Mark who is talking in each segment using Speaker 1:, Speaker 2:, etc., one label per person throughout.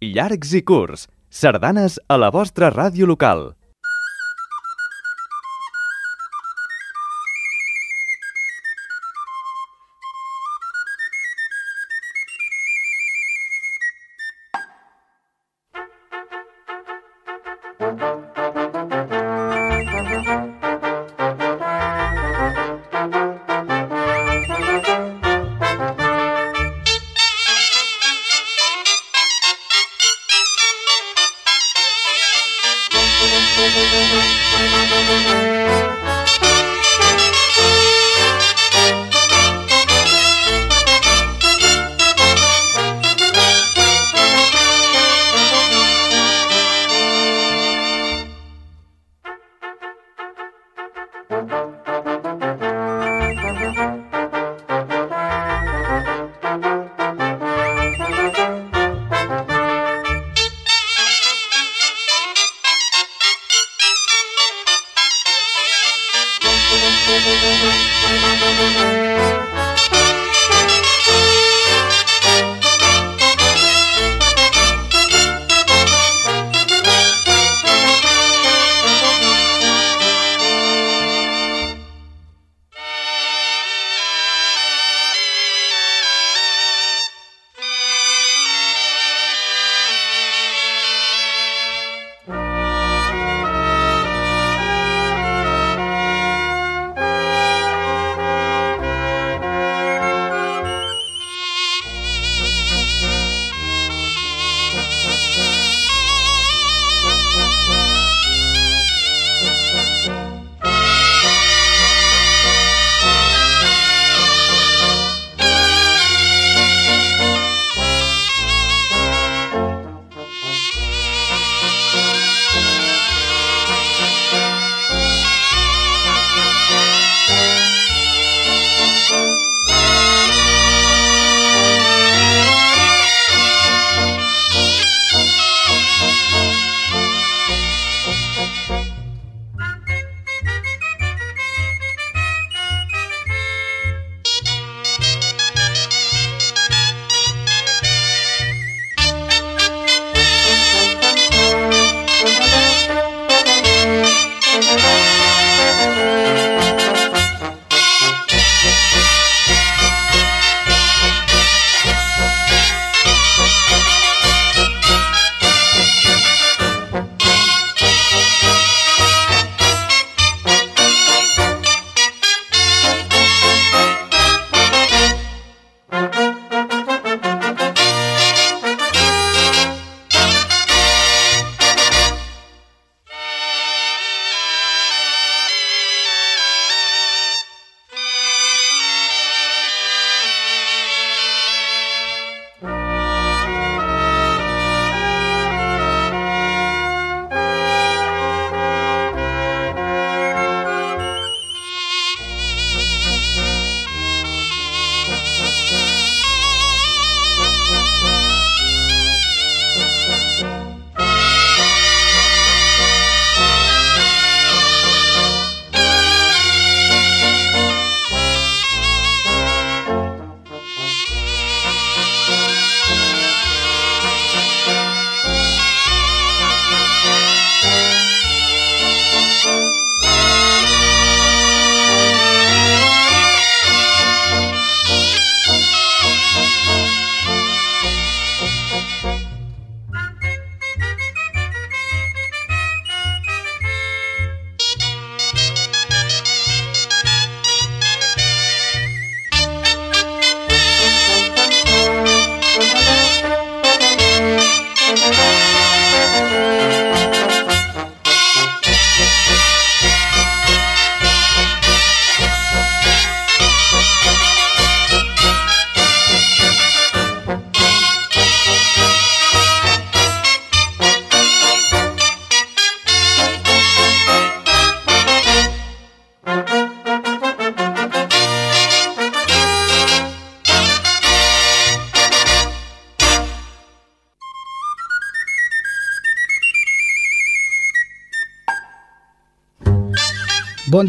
Speaker 1: llargs i curts, sardanes a la vostra ràdio local.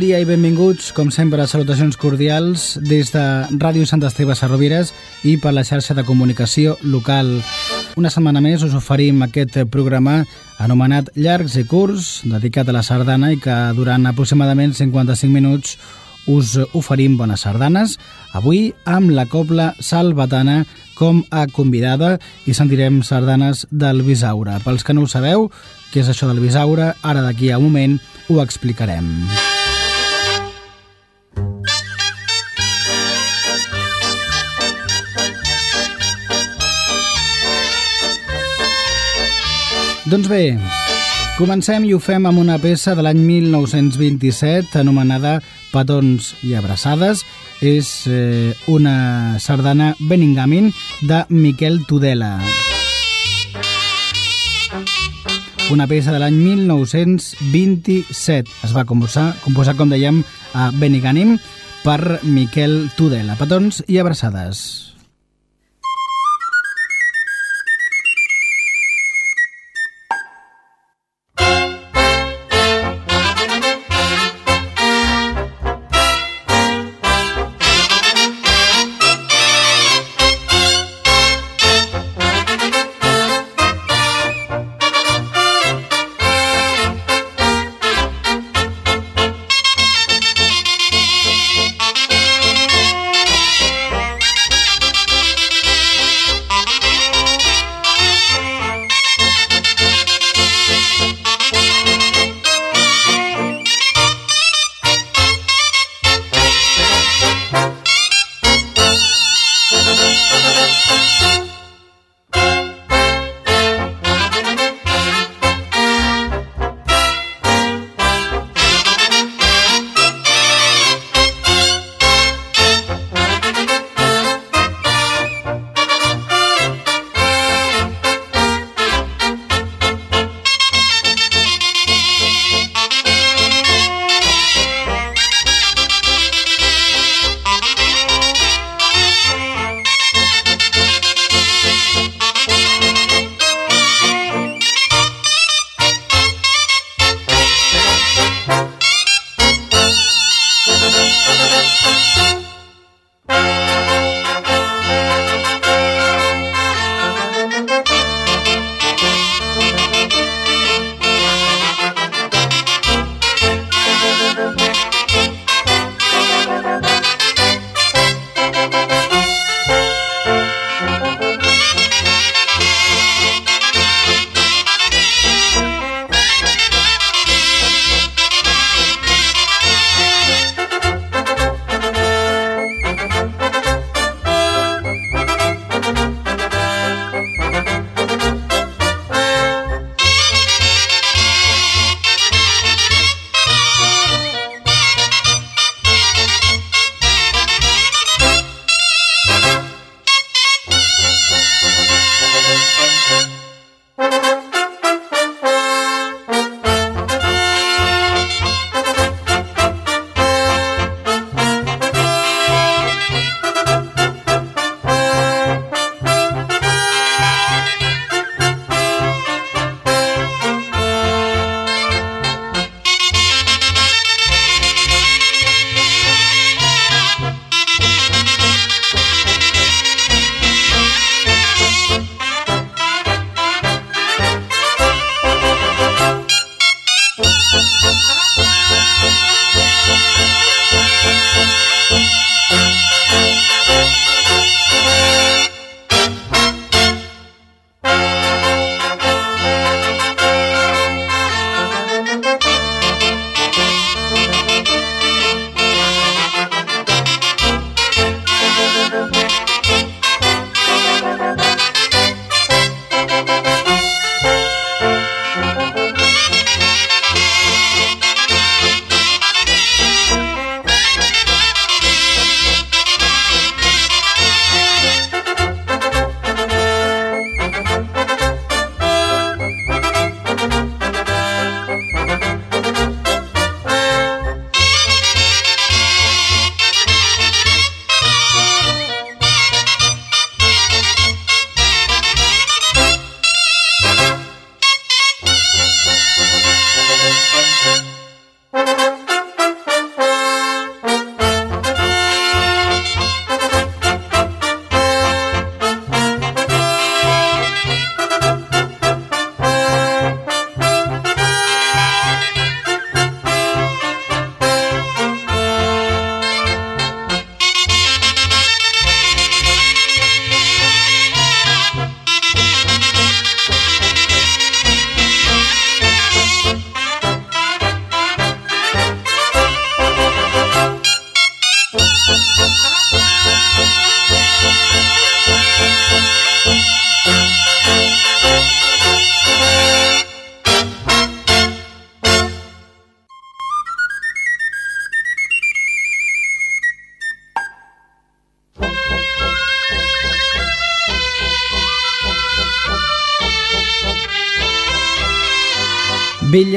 Speaker 2: Dia i benvinguts, com sempre, salutacions cordials des de Ràdio Sant Esteve Sarrovires i per la xarxa de comunicació local. una setmana més us oferim aquest programa anomenat Llargs i Curts, dedicat a la sardana i que durant aproximadament 55 minuts us oferim bones sardanes. Avui amb la cobla salvatana com a convidada i sentirem sardanes del Bisaure. Pels que no ho sabeu, què és això del Bisaure, ara d'aquí a un moment ho explicarem. Música Doncs bé, comencem i ho fem amb una peça de l'any 1927 anomenada Petons i abraçades. És eh, una sardana Beningamin de Miquel Tudela. Una peça de l'any 1927. Es va composar, composar com dèiem, a Benigànim per Miquel Tudela. Petons i abraçades.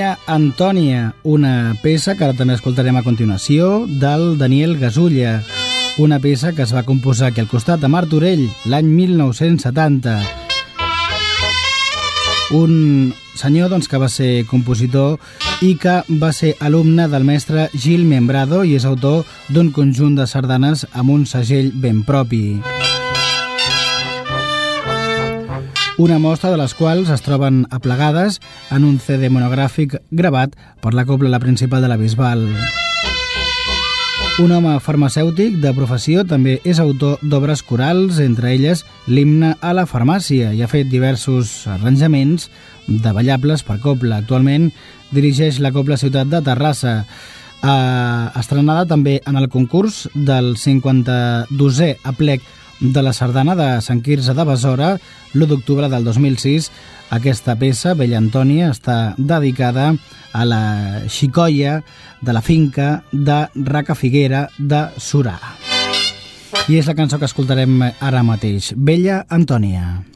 Speaker 2: Vella Antònia, una peça que ara també escoltarem a continuació, del Daniel Gasulla, una peça que es va composar aquí al costat de Martorell l'any 1970. Un senyor doncs, que va ser compositor i que va ser alumne del mestre Gil Membrado i és autor d'un conjunt de sardanes amb un segell ben propi. Una mostra de les quals es troben aplegades en un CD monogràfic gravat per la Cobla la Principal de la Bisbal. Un home farmacèutic de professió també és autor d'obres corals, entre elles l'himne a la farmàcia, i ha fet diversos arranjaments de ballables per Cobla. Actualment dirigeix la Cobla Ciutat de Terrassa, eh, estrenada també en el concurs del 52è aplec de la sardana de Sant Quirze de Besora l'1 d'octubre del 2006. Aquesta peça, Bella Antònia, està dedicada a la xicoia de la finca de Raca Figuera de Surà. I és la cançó que escoltarem ara mateix, Bella Antònia.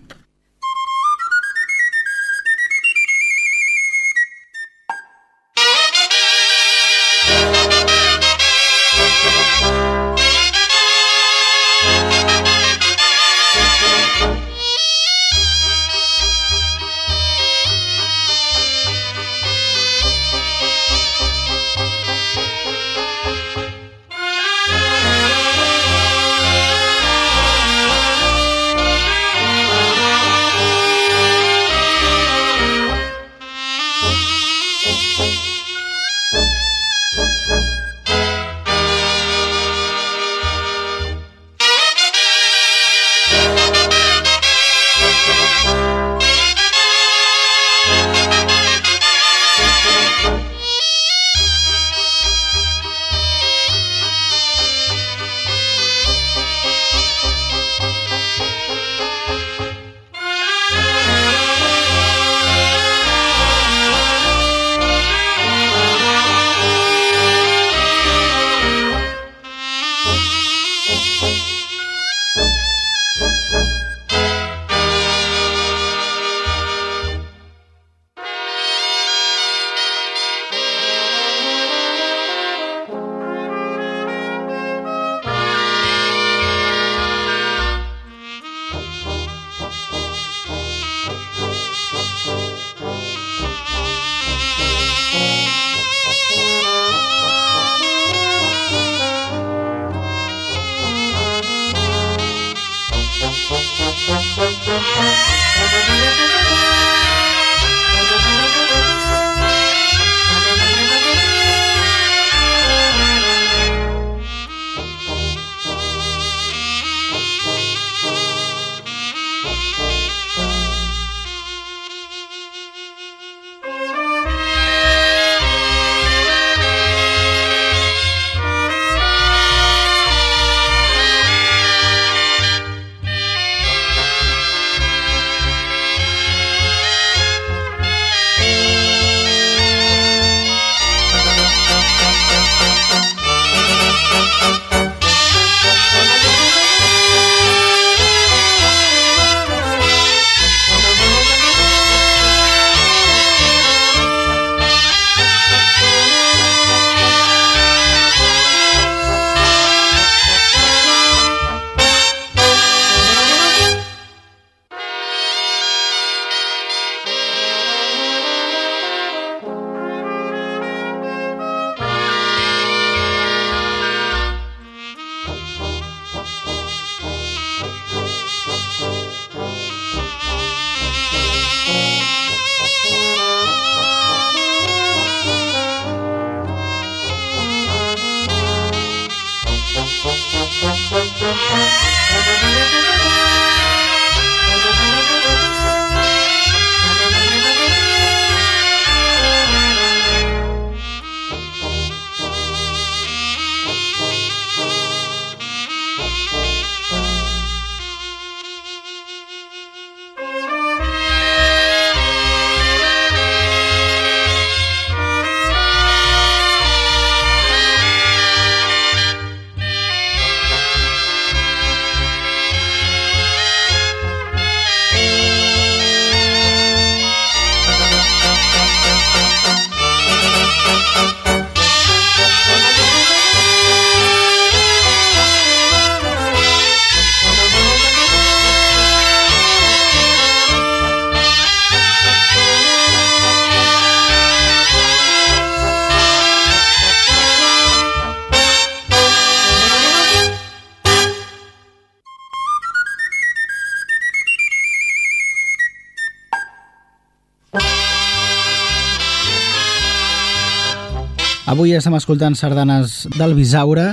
Speaker 2: Avui estem escoltant sardanes del Bisaure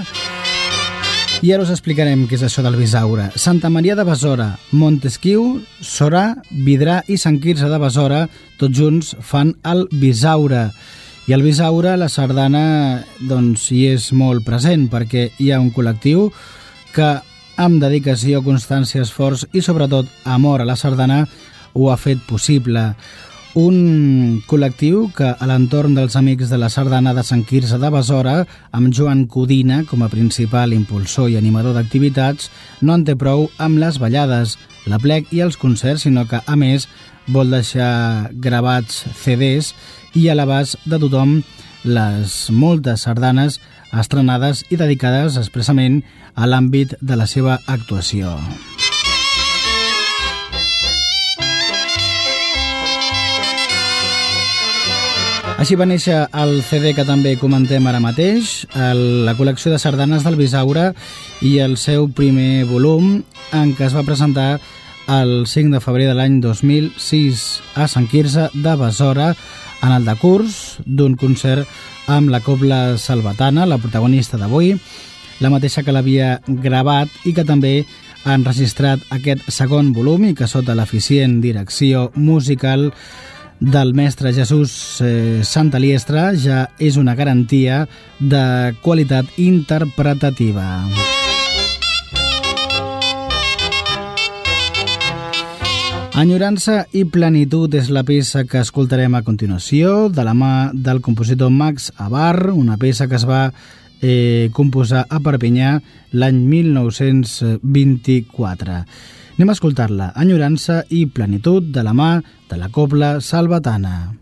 Speaker 2: i ara us explicarem què és això del Bisaure. Santa Maria de Besora, Montesquieu, Sorà, Vidrà i Sant Quirze de Besora, tots junts fan el Bisaure. I el Bisaure, la sardana, doncs hi és molt present perquè hi ha un col·lectiu que amb dedicació, constància, esforç i sobretot amor a la sardana ho ha fet possible un col·lectiu que a l'entorn dels Amics de la Sardana de Sant Quirze de Besora, amb Joan Codina com a principal impulsor i animador d'activitats, no en té prou amb les ballades, la plec i els concerts, sinó que, a més, vol deixar gravats CDs i a l'abast de tothom les moltes sardanes estrenades i dedicades expressament a l'àmbit de la seva actuació. Així va néixer el CD que també comentem ara mateix, el, la col·lecció de sardanes del Bisaure i el seu primer volum, en què es va presentar el 5 de febrer de l'any 2006 a Sant Quirze de Besora, en el decurs d'un concert amb la Cobla Salvatana, la protagonista d'avui, la mateixa que l'havia gravat i que també ha enregistrat aquest segon volum i que sota l'eficient direcció musical del mestre Jesús eh, Santaliestra ja és una garantia de qualitat interpretativa. Enyorança i plenitud és la peça que escoltarem a continuació de la mà del compositor Max Abar, una peça que es va eh, composar a Perpinyà l'any 1924. Anem a escoltar-la, Enyorança i plenitud de la mà de la Cobla Salvatana.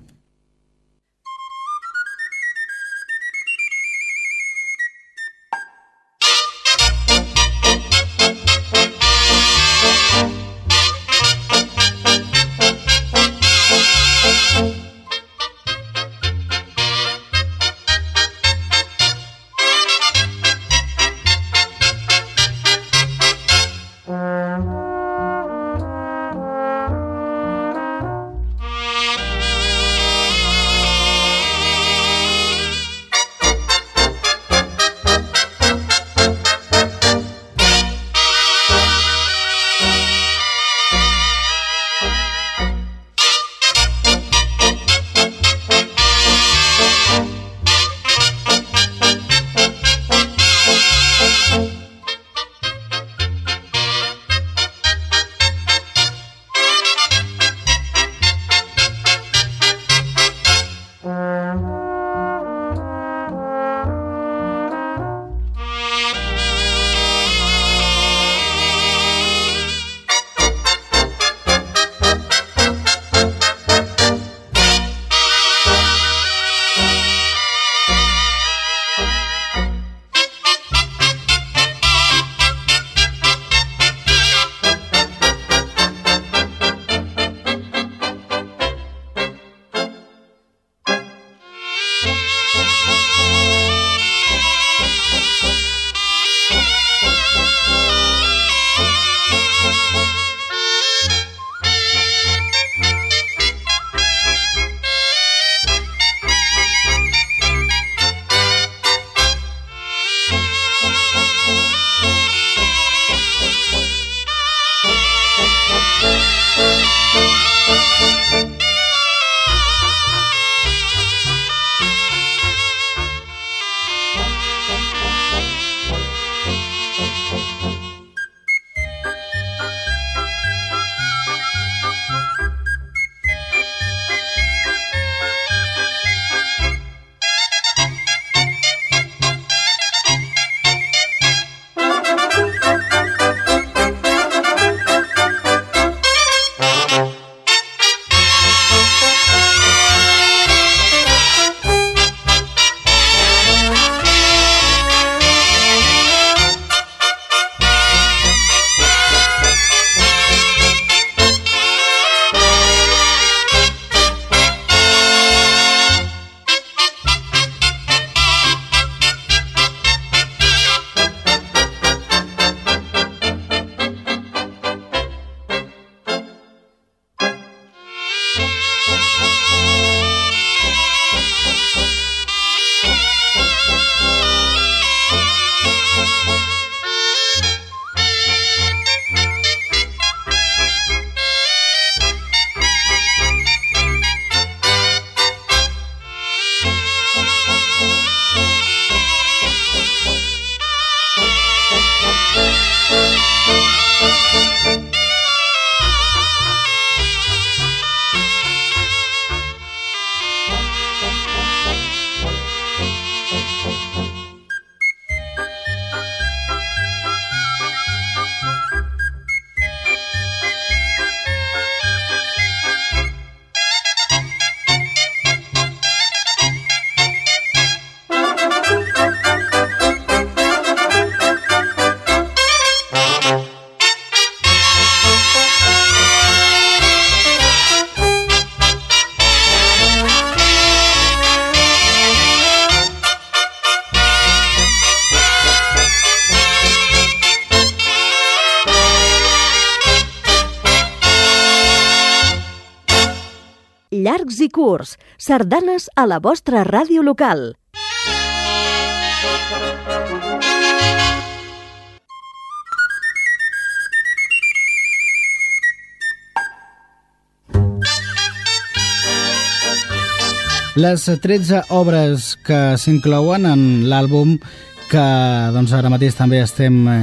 Speaker 3: Llargs i curts, sardanes a la vostra ràdio local.
Speaker 2: Les 13 obres que s'inclouen en l'àlbum que doncs, ara mateix també estem eh,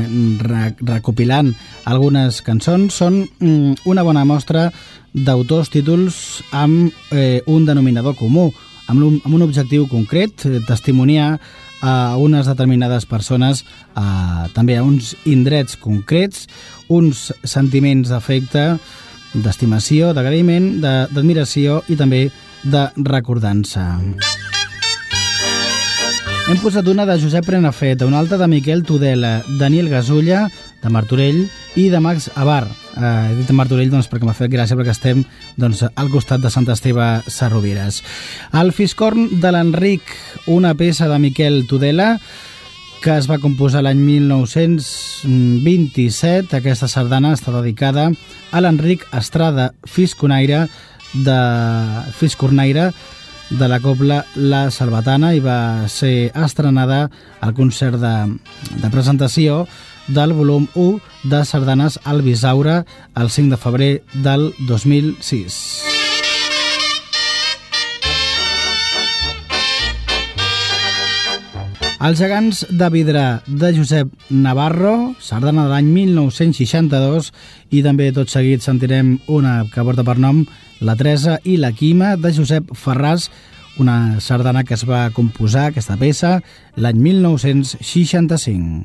Speaker 2: recopilant algunes cançons són mm, una bona mostra d'autors títols amb eh, un denominador comú, amb un, amb un objectiu concret, eh, testimoniar a unes determinades persones, a, també a uns indrets concrets, uns sentiments d'afecte, d'estimació, d'agraïment, d'admiració i també de recordança. Hem posat una de Josep Prenafeta, una altra de Miquel Tudela, Daniel Gasulla, de Martorell, i de Max Abar. Eh, he dit Martorell doncs, perquè m'ha fet gràcia perquè estem doncs, al costat de Sant Esteve Sarrovires. El Fiscorn de l'Enric, una peça de Miquel Tudela, que es va composar l'any 1927. Aquesta sardana està dedicada a l'Enric Estrada Fisconaire, de Fiscornaire de la Copla La Salvatana i va ser estrenada al concert de, de presentació del volum 1 de Sardanes al Bisaure el 5 de febrer del 2006. Els gegants de vidre de Josep Navarro, sardana de l'any 1962, i també tot seguit sentirem una que porta per nom La Teresa i la Quima de Josep Ferràs, una sardana que es va composar, aquesta peça, l'any 1965.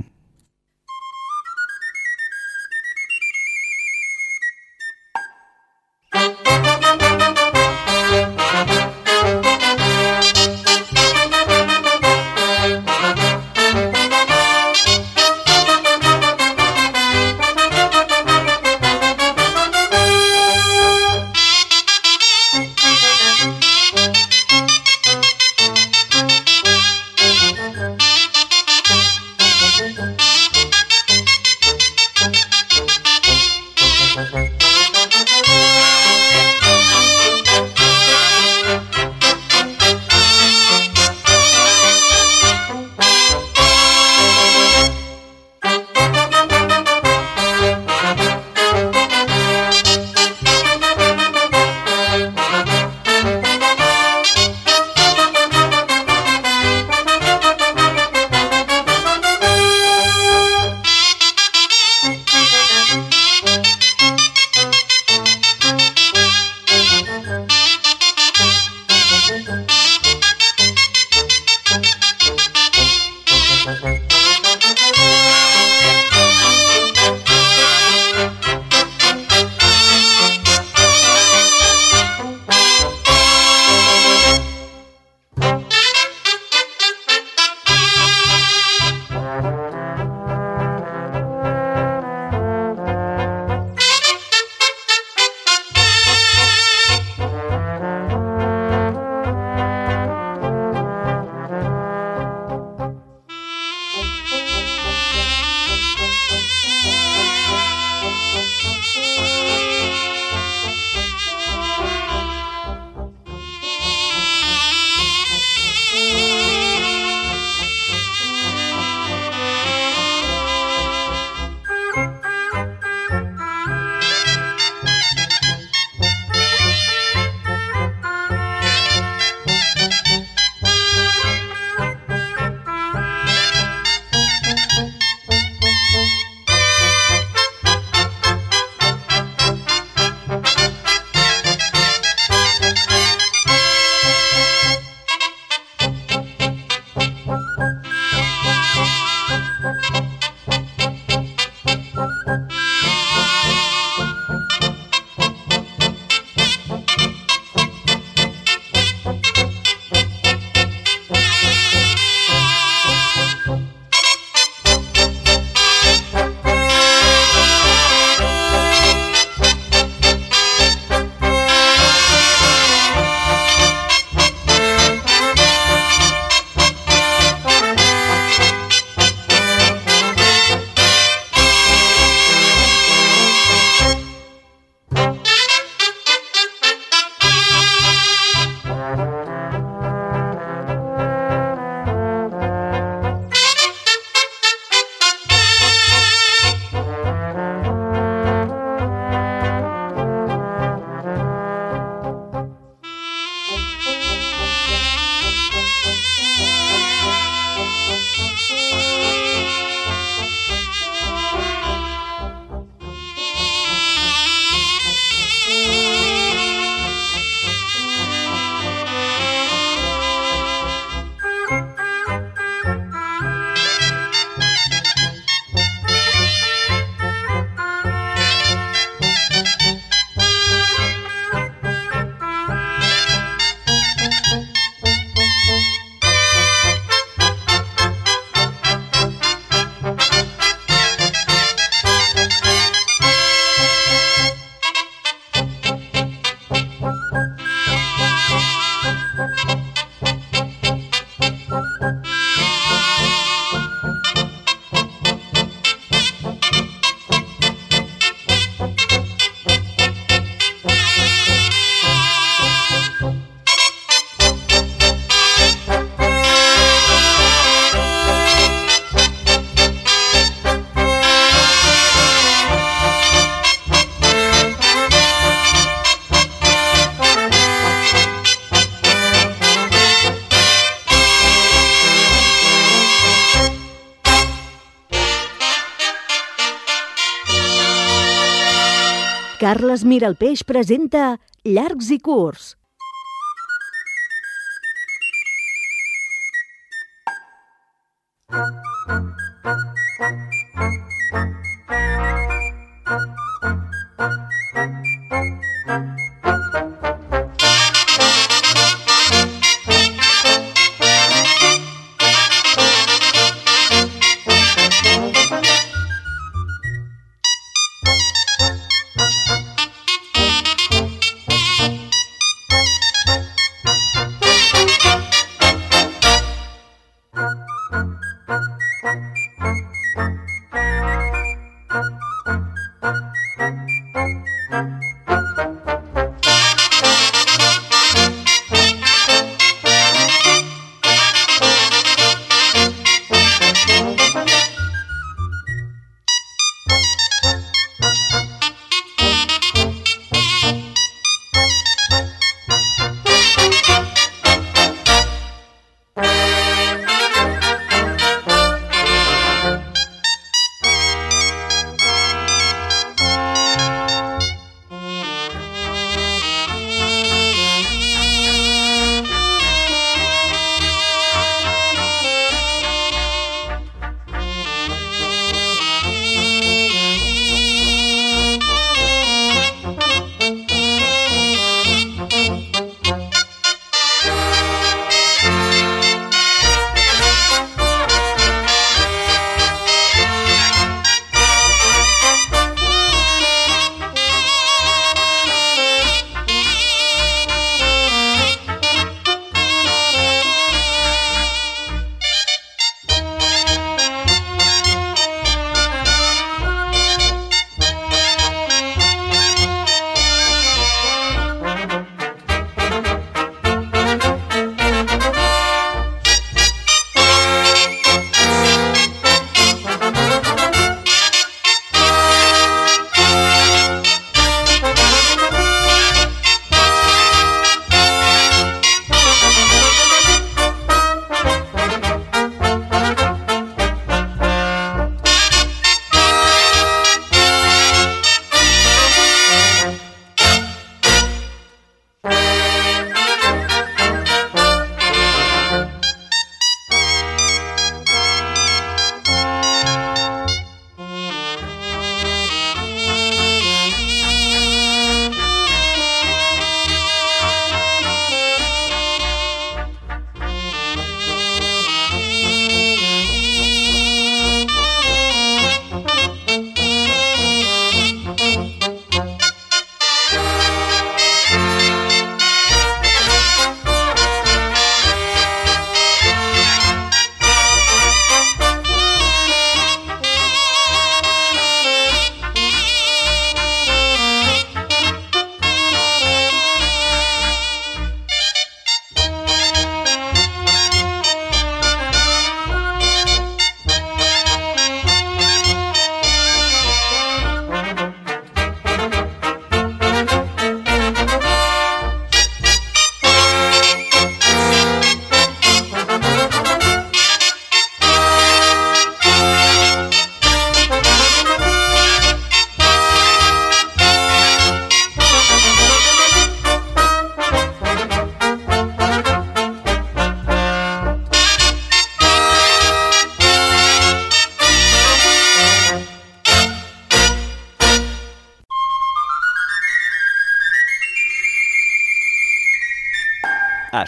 Speaker 3: Carles Miralpeix presenta Llargs i curts.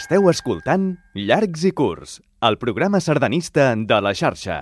Speaker 1: Esteu escoltant Llargs i curts, el programa sardanista de la xarxa.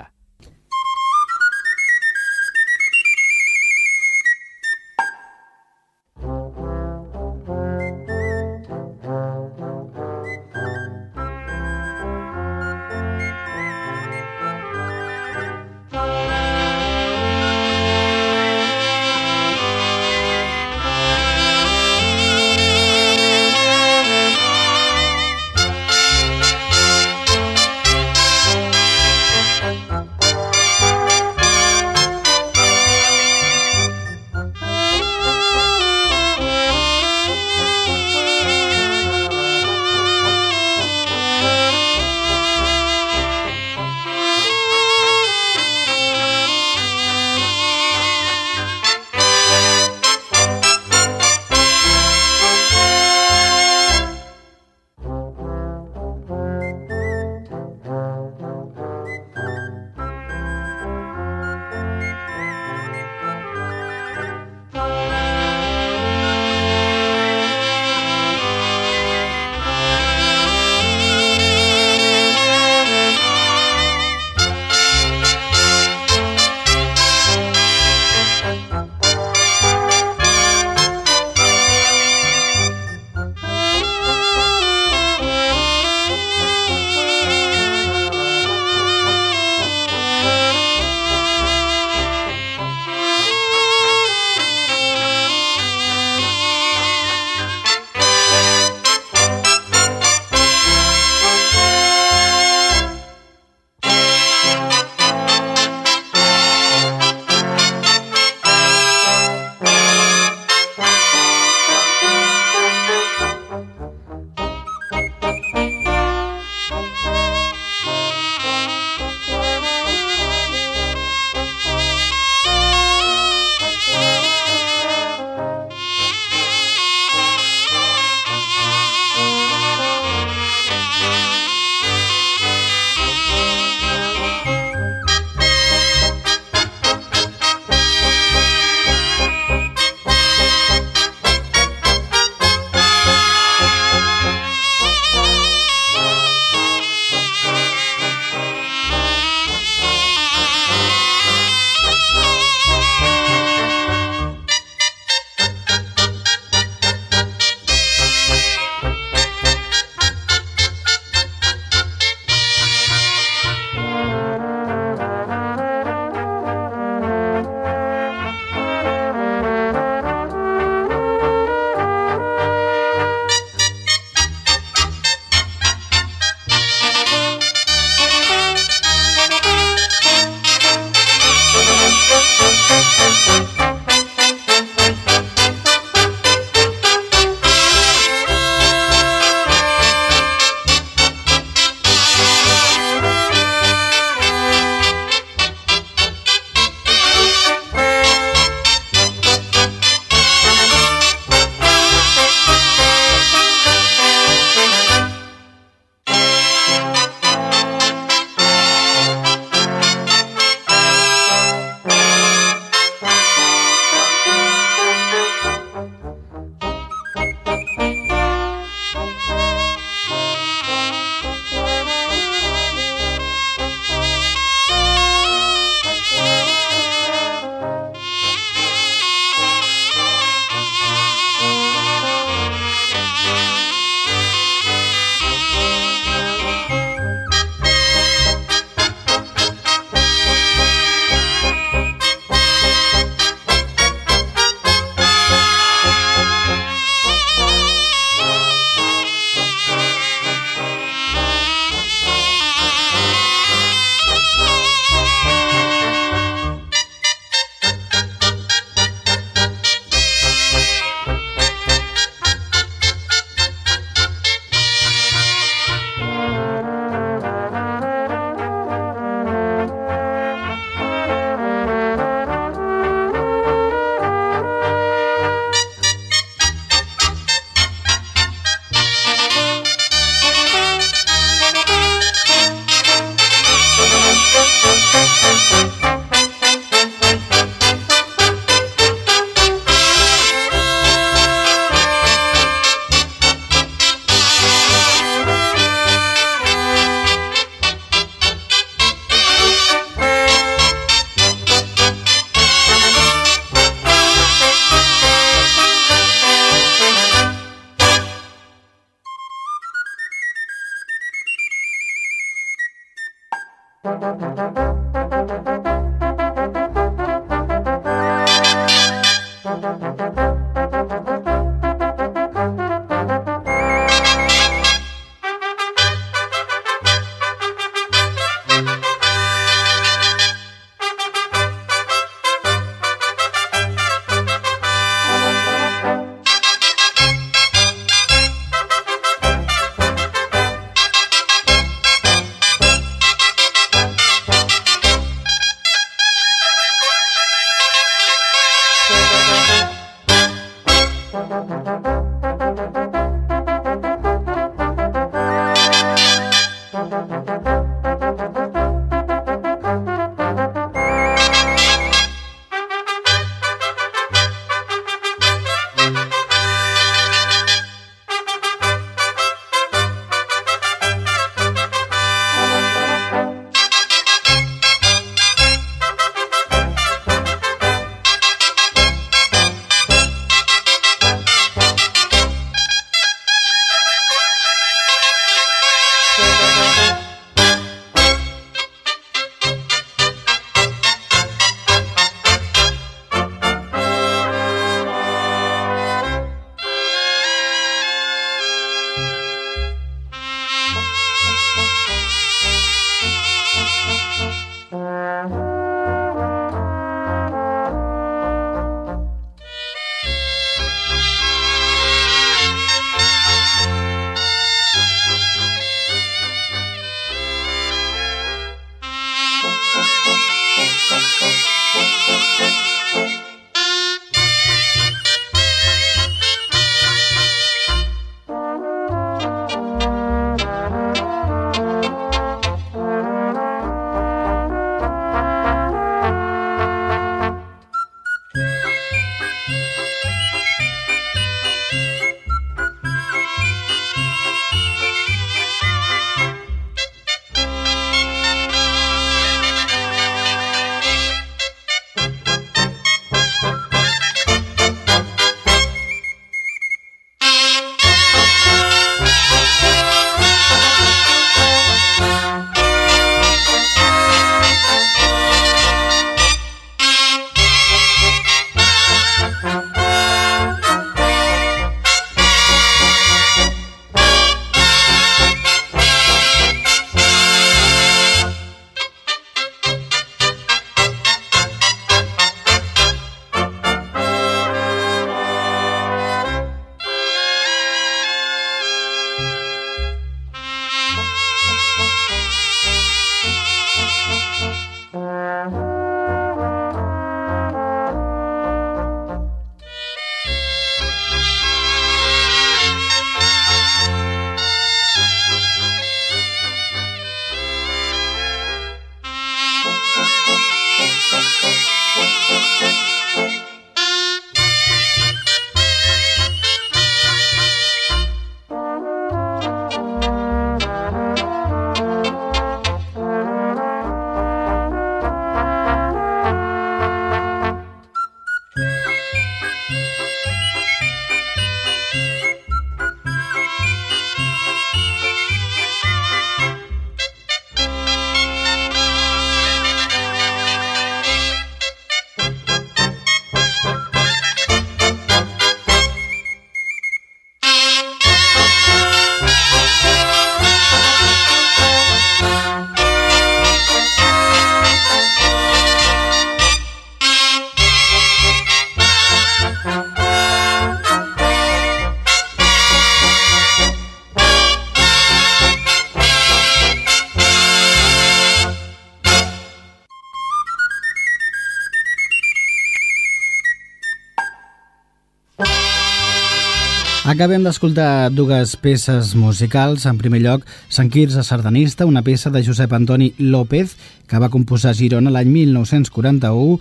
Speaker 2: Acabem d'escoltar dues peces musicals. En primer lloc, Sant Quirze Sardanista, una peça de Josep Antoni López, que va composar Girona l'any 1941,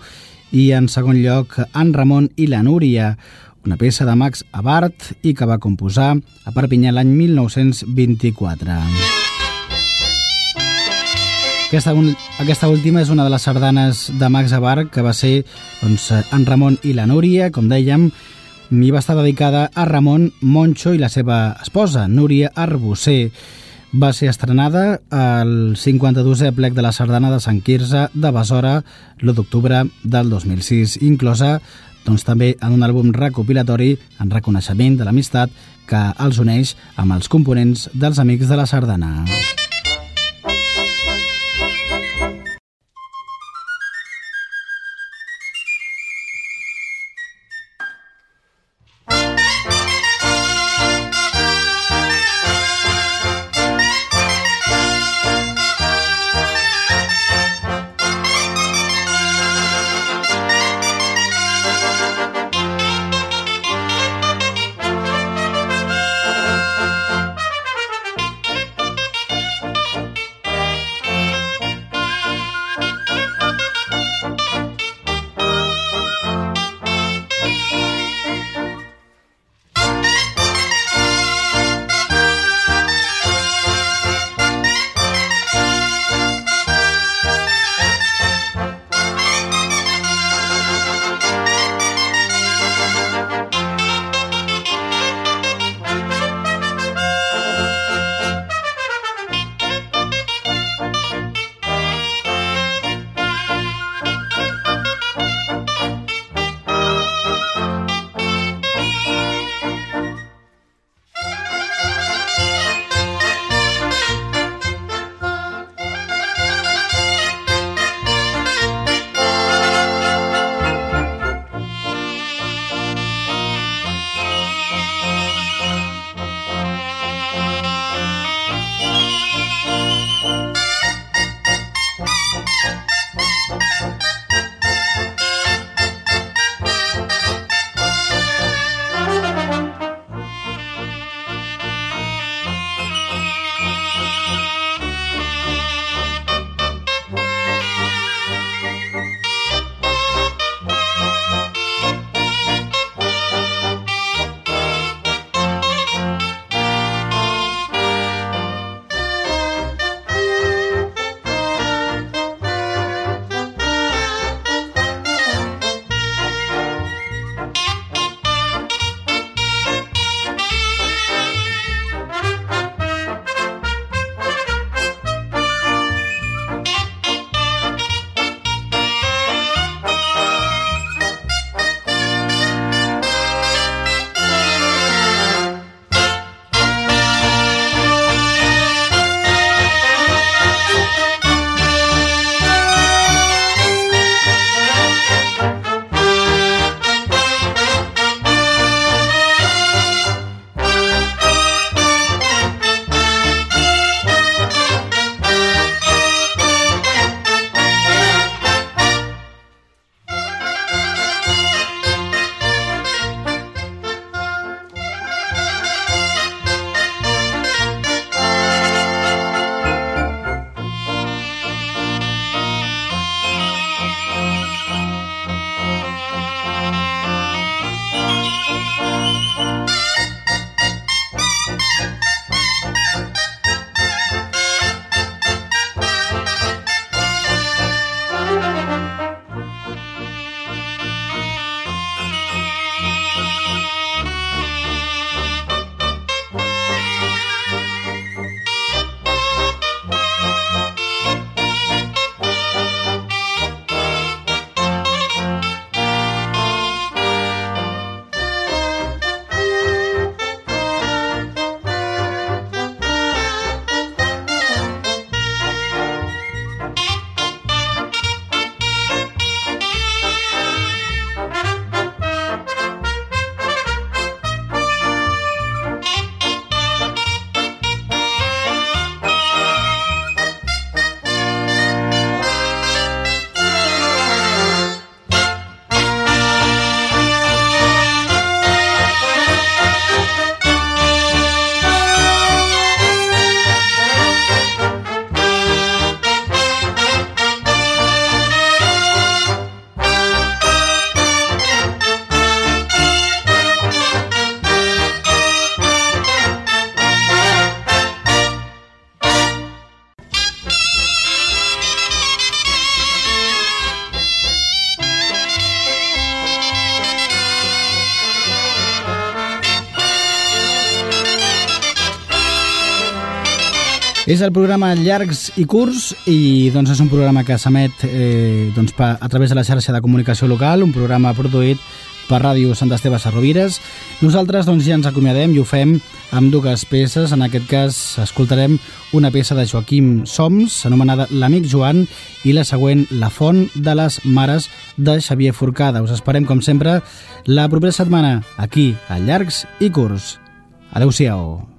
Speaker 2: i en segon lloc, En Ramon i la Núria, una peça de Max Abart i que va composar a Perpinyà l'any 1924. Aquesta, un, aquesta última és una de les sardanes de Max Abart que va ser doncs, en Ramon i la Núria, com dèiem, i va estar dedicada a Ramon Moncho i la seva esposa, Núria Arbusser. va ser estrenada al 52è plec de la Sardana de Sant Quirze de Besora l'1 d'octubre del 2006, inclosa doncs, també en un àlbum recopilatori en reconeixement de l'amistat que els uneix amb els components dels Amics de la Sardana. Música És el programa Llargs i Curts i doncs, és un programa que s'emet eh, doncs, a través de la xarxa de comunicació local, un programa produït per Ràdio Sant Esteve Sarrovires. Nosaltres doncs, ja ens acomiadem i ho fem amb dues peces. En aquest cas escoltarem una peça de Joaquim Soms, anomenada L'amic Joan, i la següent La font de les mares de Xavier Forcada. Us esperem, com sempre, la propera setmana aquí a Llargs i Curts. Adéu-siau.